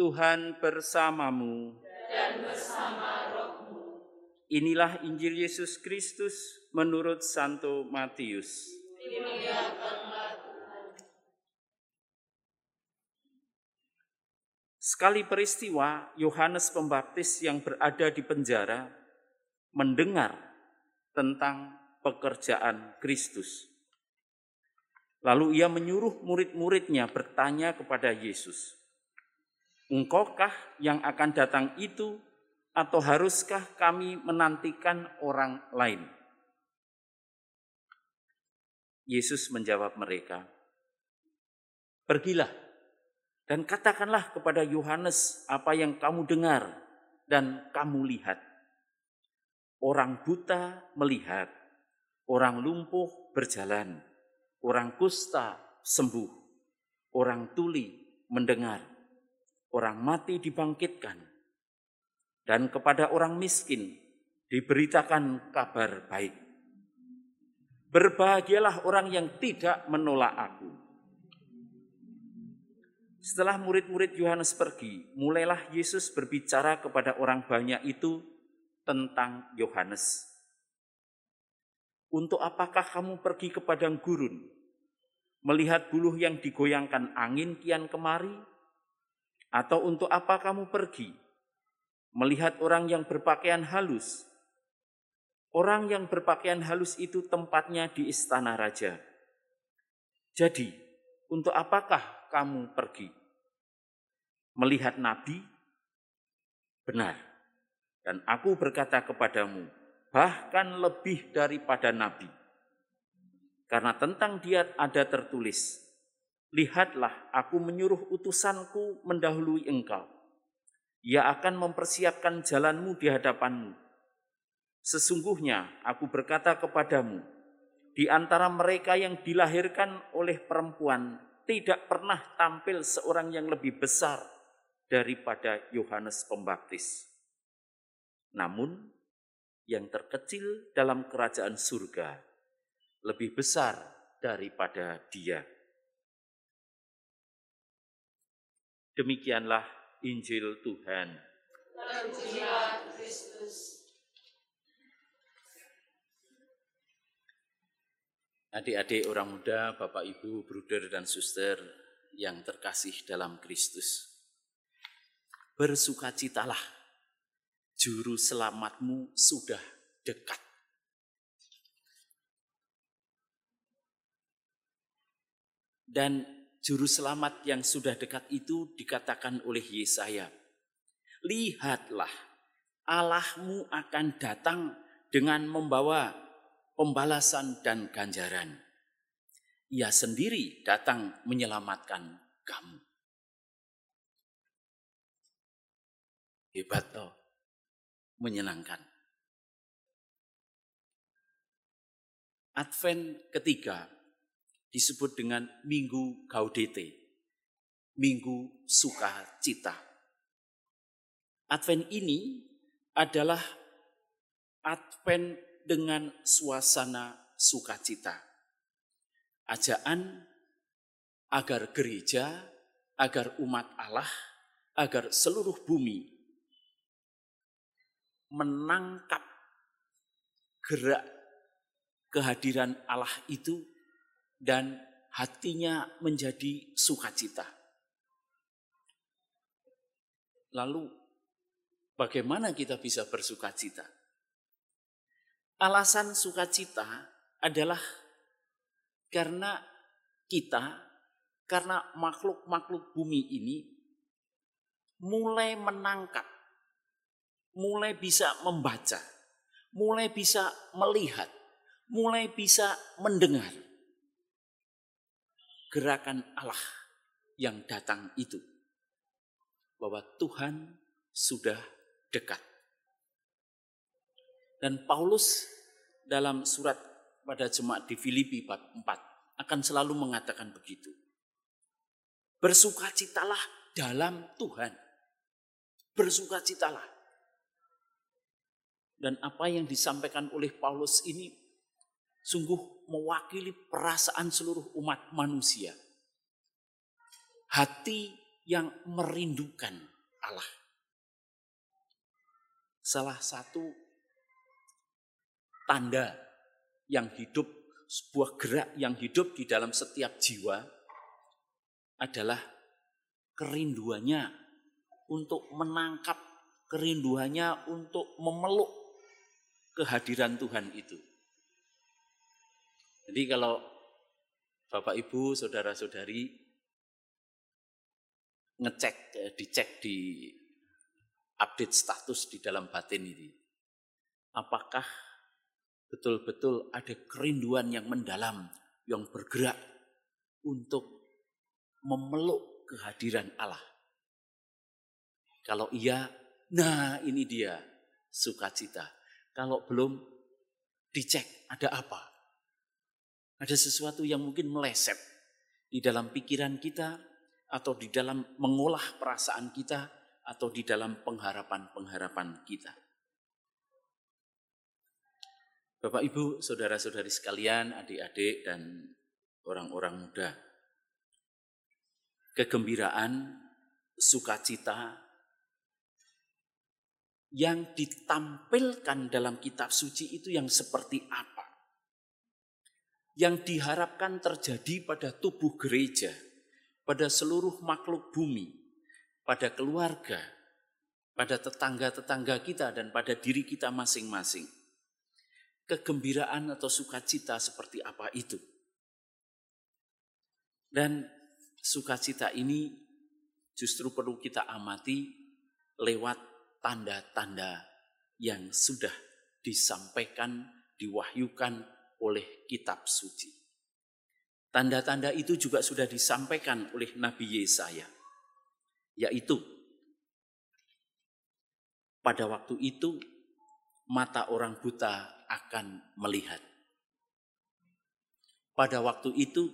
Tuhan bersamamu. Dan bersama rohmu. Inilah Injil Yesus Kristus menurut Santo Matius. Sekali peristiwa, Yohanes Pembaptis yang berada di penjara mendengar tentang pekerjaan Kristus. Lalu ia menyuruh murid-muridnya bertanya kepada Yesus, "Engkaukah yang akan datang itu, atau haruskah kami menantikan orang lain?" Yesus menjawab mereka, "Pergilah dan katakanlah kepada Yohanes apa yang kamu dengar dan kamu lihat. Orang buta melihat, orang lumpuh berjalan." orang kusta sembuh, orang tuli mendengar, orang mati dibangkitkan, dan kepada orang miskin diberitakan kabar baik. Berbahagialah orang yang tidak menolak aku. Setelah murid-murid Yohanes pergi, mulailah Yesus berbicara kepada orang banyak itu tentang Yohanes. Untuk apakah kamu pergi ke padang gurun? Melihat buluh yang digoyangkan angin kian kemari? Atau untuk apa kamu pergi? Melihat orang yang berpakaian halus? Orang yang berpakaian halus itu tempatnya di istana raja. Jadi, untuk apakah kamu pergi? Melihat nabi? Benar. Dan aku berkata kepadamu, bahkan lebih daripada nabi. Karena tentang dia ada tertulis, Lihatlah aku menyuruh utusanku mendahului engkau. Ia akan mempersiapkan jalanmu di hadapanmu. Sesungguhnya aku berkata kepadamu, di antara mereka yang dilahirkan oleh perempuan tidak pernah tampil seorang yang lebih besar daripada Yohanes Pembaptis. Namun yang terkecil dalam kerajaan surga lebih besar daripada dia. Demikianlah Injil Tuhan. Adik-adik orang muda, Bapak Ibu, bruder dan suster yang terkasih dalam Kristus. Bersukacitalah juru selamatmu sudah dekat. Dan juru selamat yang sudah dekat itu dikatakan oleh Yesaya. Lihatlah, Allahmu akan datang dengan membawa pembalasan dan ganjaran. Ia sendiri datang menyelamatkan kamu. Hebat toh menyenangkan. Advent ketiga disebut dengan Minggu Gaudete, Minggu Sukacita. Advent ini adalah Advent dengan suasana sukacita. Ajaan agar gereja, agar umat Allah, agar seluruh bumi menangkap gerak kehadiran Allah itu dan hatinya menjadi sukacita. Lalu bagaimana kita bisa bersukacita? Alasan sukacita adalah karena kita, karena makhluk-makhluk bumi ini mulai menangkap mulai bisa membaca, mulai bisa melihat, mulai bisa mendengar gerakan Allah yang datang itu. Bahwa Tuhan sudah dekat. Dan Paulus dalam surat pada jemaat di Filipi 4 akan selalu mengatakan begitu. Bersukacitalah dalam Tuhan. Bersukacitalah. Dan apa yang disampaikan oleh Paulus ini sungguh mewakili perasaan seluruh umat manusia. Hati yang merindukan Allah. Salah satu tanda yang hidup, sebuah gerak yang hidup di dalam setiap jiwa adalah kerinduannya untuk menangkap, kerinduannya untuk memeluk kehadiran Tuhan itu. Jadi kalau Bapak Ibu, saudara-saudari ngecek, eh, dicek di update status di dalam batin ini. Apakah betul-betul ada kerinduan yang mendalam yang bergerak untuk memeluk kehadiran Allah. Kalau iya, nah ini dia sukacita. Kalau belum, dicek ada apa. Ada sesuatu yang mungkin meleset di dalam pikiran kita atau di dalam mengolah perasaan kita atau di dalam pengharapan-pengharapan kita. Bapak Ibu, saudara-saudari sekalian, adik-adik dan orang-orang muda. Kegembiraan, sukacita yang ditampilkan dalam kitab suci itu yang seperti apa? Yang diharapkan terjadi pada tubuh gereja, pada seluruh makhluk bumi, pada keluarga, pada tetangga-tetangga kita dan pada diri kita masing-masing kegembiraan atau sukacita seperti apa itu. Dan sukacita ini justru perlu kita amati lewat tanda-tanda yang sudah disampaikan, diwahyukan oleh kitab suci. Tanda-tanda itu juga sudah disampaikan oleh Nabi Yesaya, yaitu pada waktu itu mata orang buta akan melihat. Pada waktu itu,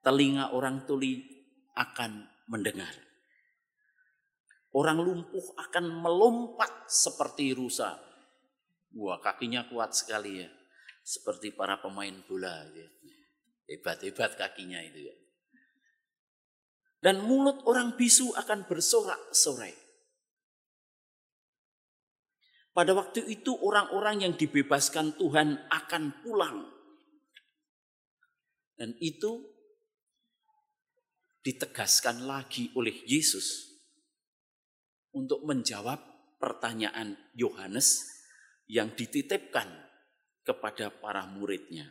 telinga orang tuli akan mendengar. Orang lumpuh akan melompat seperti rusa. Wah, kakinya kuat sekali ya. Seperti para pemain bola. Ya. Hebat-hebat kakinya itu ya. Dan mulut orang bisu akan bersorak-sorai. Pada waktu itu orang-orang yang dibebaskan Tuhan akan pulang. Dan itu ditegaskan lagi oleh Yesus untuk menjawab pertanyaan Yohanes yang dititipkan kepada para muridnya.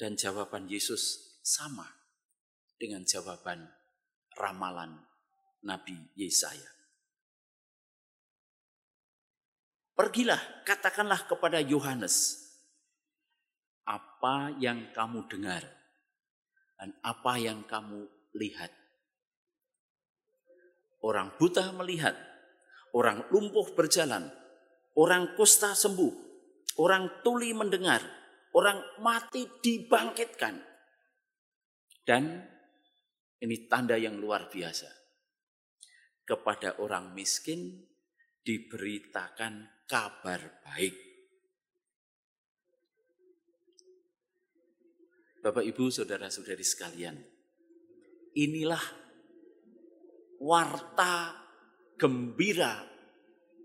Dan jawaban Yesus sama dengan jawaban ramalan Nabi Yesaya. Pergilah, katakanlah kepada Yohanes, apa yang kamu dengar dan apa yang kamu lihat. Orang buta melihat, orang lumpuh berjalan, orang kusta sembuh, orang tuli mendengar, orang mati dibangkitkan. Dan ini tanda yang luar biasa. Kepada orang miskin diberitakan kabar baik. Bapak, Ibu, saudara-saudari sekalian, inilah warta gembira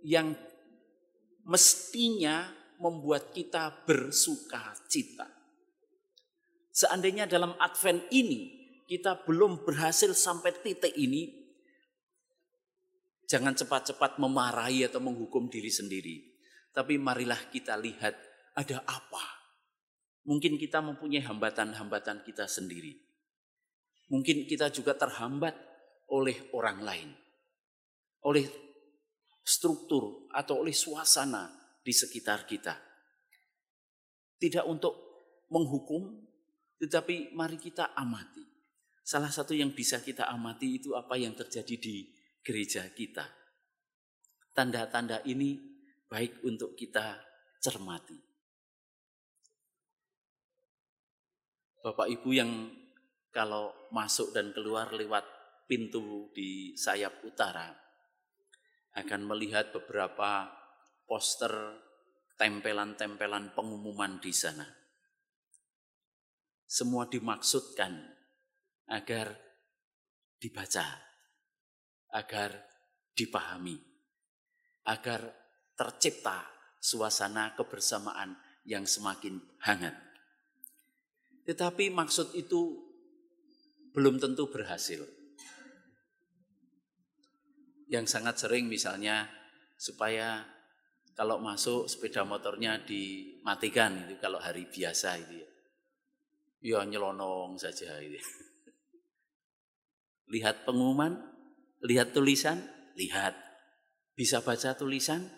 yang mestinya membuat kita bersuka cita. Seandainya dalam Advent ini kita belum berhasil sampai titik ini, Jangan cepat-cepat memarahi atau menghukum diri sendiri. Tapi marilah kita lihat ada apa. Mungkin kita mempunyai hambatan-hambatan kita sendiri. Mungkin kita juga terhambat oleh orang lain. Oleh struktur atau oleh suasana di sekitar kita. Tidak untuk menghukum, tetapi mari kita amati. Salah satu yang bisa kita amati itu apa yang terjadi di gereja kita. Tanda-tanda ini baik untuk kita cermati. Bapak Ibu yang kalau masuk dan keluar lewat pintu di sayap utara akan melihat beberapa poster tempelan-tempelan pengumuman di sana. Semua dimaksudkan agar dibaca agar dipahami, agar tercipta suasana kebersamaan yang semakin hangat. Tetapi maksud itu belum tentu berhasil. Yang sangat sering misalnya supaya kalau masuk sepeda motornya dimatikan itu kalau hari biasa itu ya. Ya nyelonong saja itu. Lihat pengumuman, lihat tulisan, lihat. Bisa baca tulisan,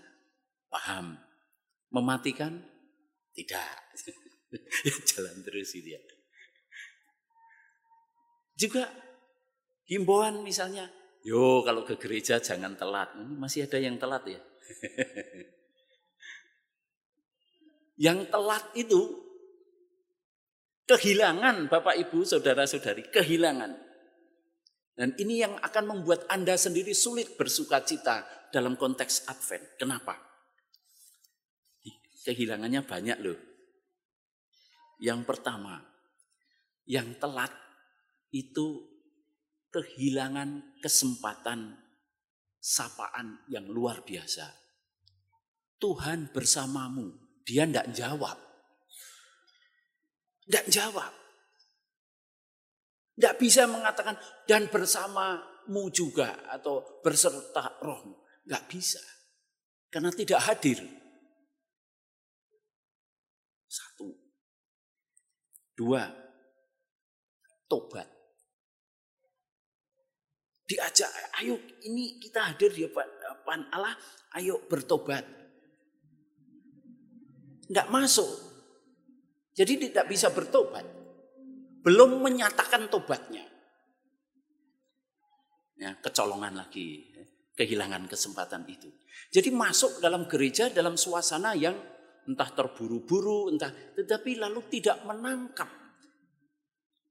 paham. Mematikan, tidak. Jalan terus itu ya. Juga himbauan misalnya, yo kalau ke gereja jangan telat. Masih ada yang telat ya. yang telat itu kehilangan Bapak Ibu, saudara-saudari, kehilangan. Dan ini yang akan membuat Anda sendiri sulit bersuka cita dalam konteks Advent. Kenapa? Kehilangannya banyak loh. Yang pertama, yang telat itu kehilangan kesempatan sapaan yang luar biasa. Tuhan bersamamu, dia tidak jawab. Tidak jawab. Tidak bisa mengatakan dan bersamamu juga atau berserta roh. Tidak bisa. Karena tidak hadir. Satu. Dua. Tobat. Diajak, ayo ini kita hadir di depan Allah, ayo bertobat. Tidak masuk. Jadi tidak bisa bertobat belum menyatakan tobatnya. Ya, kecolongan lagi, kehilangan kesempatan itu. Jadi masuk dalam gereja dalam suasana yang entah terburu-buru, entah tetapi lalu tidak menangkap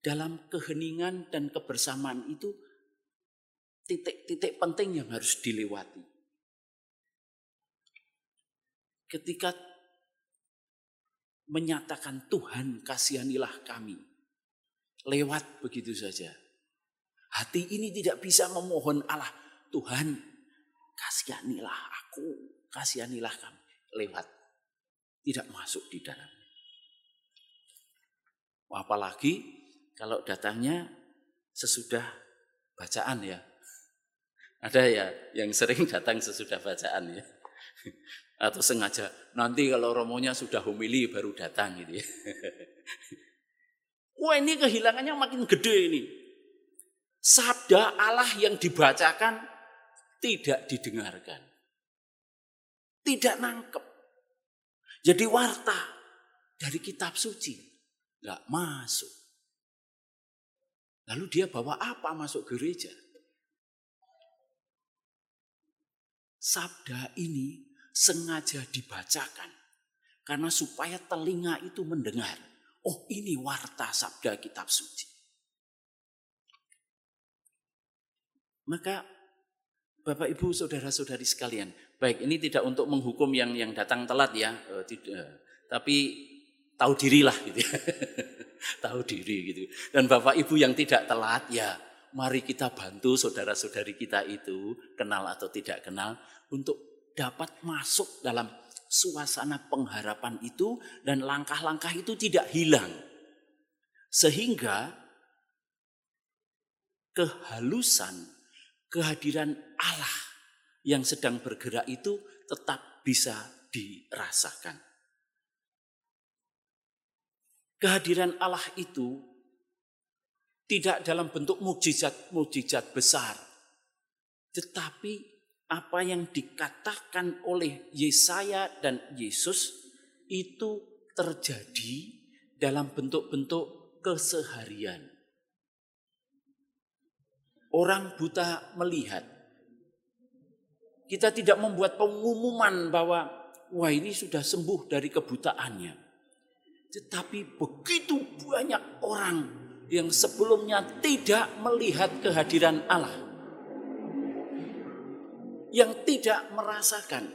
dalam keheningan dan kebersamaan itu titik-titik penting yang harus dilewati. Ketika menyatakan Tuhan kasihanilah kami lewat begitu saja. Hati ini tidak bisa memohon Allah, Tuhan kasihanilah aku, kasihanilah kami. Lewat. Tidak masuk di dalam. Apalagi kalau datangnya sesudah bacaan ya. Ada ya yang sering datang sesudah bacaan ya. Atau sengaja nanti kalau romonya sudah homili baru datang gitu ya. Wah ini kehilangannya makin gede ini. Sabda Allah yang dibacakan tidak didengarkan. Tidak nangkep. Jadi warta dari kitab suci. Gak masuk. Lalu dia bawa apa masuk gereja? Sabda ini sengaja dibacakan. Karena supaya telinga itu mendengar Oh ini warta sabda kitab suci. Maka Bapak Ibu saudara-saudari sekalian, baik ini tidak untuk menghukum yang yang datang telat ya, uh, tidak, tapi tahu dirilah gitu ya. tahu diri gitu. Dan Bapak Ibu yang tidak telat ya, mari kita bantu saudara-saudari kita itu kenal atau tidak kenal untuk dapat masuk dalam suasana pengharapan itu dan langkah-langkah itu tidak hilang. Sehingga kehalusan kehadiran Allah yang sedang bergerak itu tetap bisa dirasakan. Kehadiran Allah itu tidak dalam bentuk mukjizat-mukjizat besar, tetapi apa yang dikatakan oleh Yesaya dan Yesus itu terjadi dalam bentuk-bentuk keseharian. Orang buta melihat. Kita tidak membuat pengumuman bahwa wah ini sudah sembuh dari kebutaannya. Tetapi begitu banyak orang yang sebelumnya tidak melihat kehadiran Allah yang tidak merasakan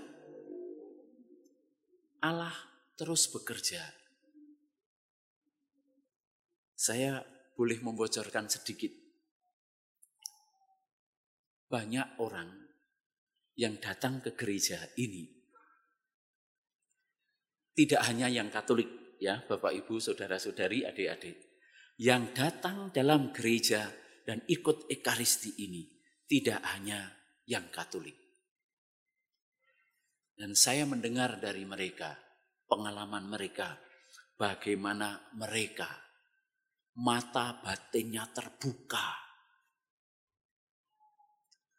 Allah terus bekerja. Saya boleh membocorkan sedikit. banyak orang yang datang ke gereja ini tidak hanya yang Katolik ya, Bapak Ibu, saudara-saudari, adik-adik, yang datang dalam gereja dan ikut ekaristi ini tidak hanya yang Katolik. Dan saya mendengar dari mereka, pengalaman mereka, bagaimana mereka mata batinnya terbuka.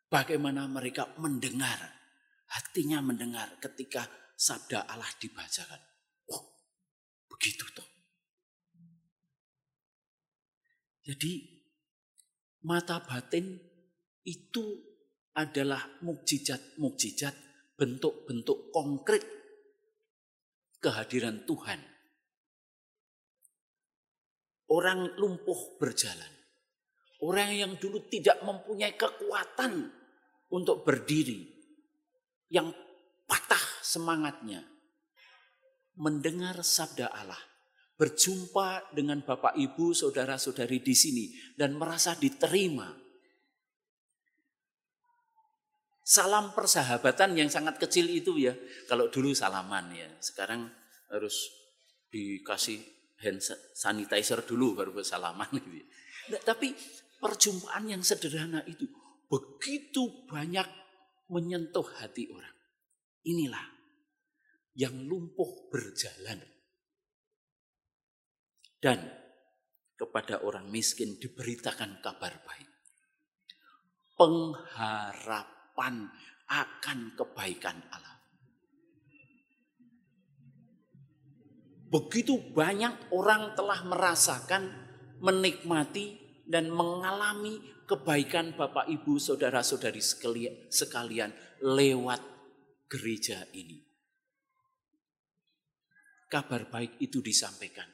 Bagaimana mereka mendengar, hatinya mendengar ketika sabda Allah dibacakan. Oh, begitu toh. Jadi mata batin itu adalah mukjizat-mukjizat bentuk-bentuk konkret kehadiran Tuhan. Orang lumpuh berjalan. Orang yang dulu tidak mempunyai kekuatan untuk berdiri. Yang patah semangatnya. Mendengar sabda Allah. Berjumpa dengan Bapak Ibu, Saudara-saudari di sini. Dan merasa diterima. Salam persahabatan yang sangat kecil itu ya. Kalau dulu salaman ya. Sekarang harus dikasih hand sanitizer dulu baru bersalaman gitu ya. Nah, tapi perjumpaan yang sederhana itu begitu banyak menyentuh hati orang. Inilah yang lumpuh berjalan. Dan kepada orang miskin diberitakan kabar baik. Pengharapan akan kebaikan Allah. Begitu banyak orang telah merasakan, menikmati, dan mengalami kebaikan Bapak Ibu Saudara-saudari sekalian lewat gereja ini. Kabar baik itu disampaikan.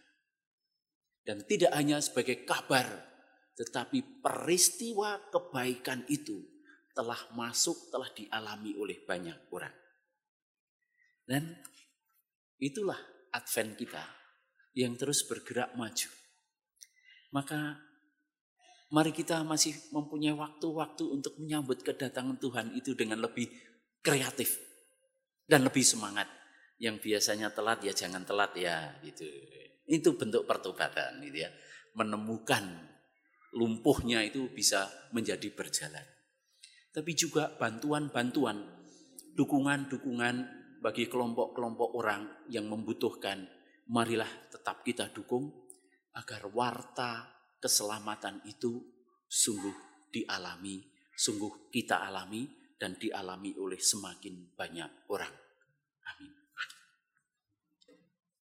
Dan tidak hanya sebagai kabar, tetapi peristiwa kebaikan itu telah masuk, telah dialami oleh banyak orang. Dan itulah Advent kita yang terus bergerak maju. Maka mari kita masih mempunyai waktu-waktu untuk menyambut kedatangan Tuhan itu dengan lebih kreatif dan lebih semangat. Yang biasanya telat ya jangan telat ya gitu. Itu bentuk pertobatan gitu ya. Menemukan lumpuhnya itu bisa menjadi berjalan. Tapi juga bantuan-bantuan, dukungan-dukungan bagi kelompok-kelompok orang yang membutuhkan. Marilah tetap kita dukung agar warta keselamatan itu sungguh dialami, sungguh kita alami dan dialami oleh semakin banyak orang.